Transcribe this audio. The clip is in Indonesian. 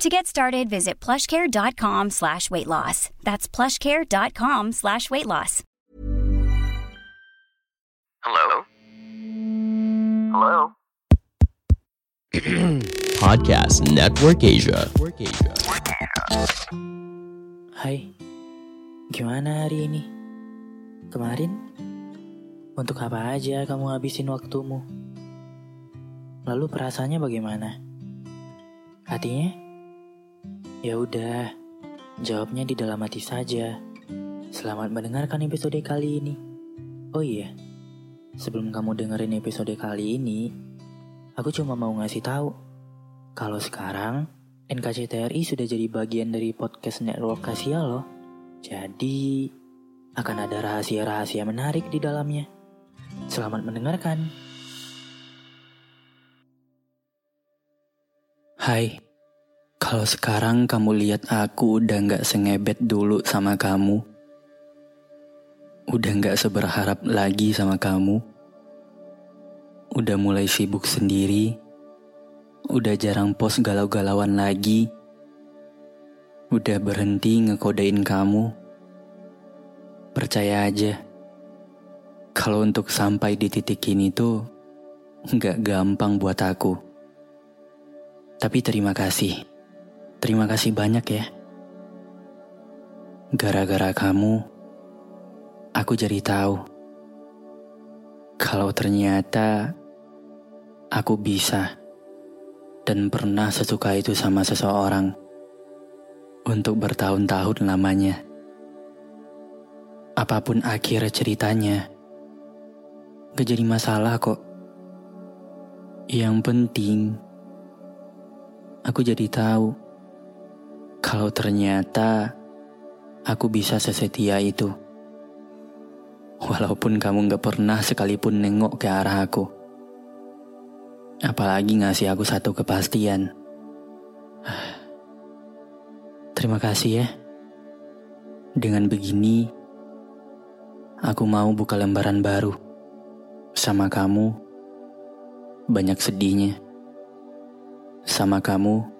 To get started, visit plushcare.com slash weight loss. That's plushcare.com slash weight loss. Hello? Hello? Podcast Network Asia. Hai, gimana hari ini? Kemarin? Untuk apa aja kamu habisin waktumu? Lalu perasaannya bagaimana? Hatinya? Ya udah, jawabnya di dalam hati saja. Selamat mendengarkan episode kali ini. Oh iya, sebelum kamu dengerin episode kali ini, aku cuma mau ngasih tahu kalau sekarang NKCTRI sudah jadi bagian dari podcast network Kasia loh. Jadi akan ada rahasia-rahasia menarik di dalamnya. Selamat mendengarkan. Hai, kalau sekarang kamu lihat aku udah gak sengebet dulu sama kamu, udah gak seberharap lagi sama kamu, udah mulai sibuk sendiri, udah jarang post galau-galauan lagi, udah berhenti ngekodein kamu, percaya aja, kalau untuk sampai di titik ini tuh gak gampang buat aku. Tapi terima kasih. Terima kasih banyak ya. Gara-gara kamu, aku jadi tahu kalau ternyata aku bisa dan pernah sesuka itu sama seseorang untuk bertahun-tahun lamanya. Apa pun akhir ceritanya, gak jadi masalah kok. Yang penting, aku jadi tahu kalau ternyata aku bisa sesetia itu. Walaupun kamu gak pernah sekalipun nengok ke arah aku. Apalagi ngasih aku satu kepastian. Terima kasih ya. Dengan begini, aku mau buka lembaran baru. Sama kamu, banyak sedihnya. Sama kamu,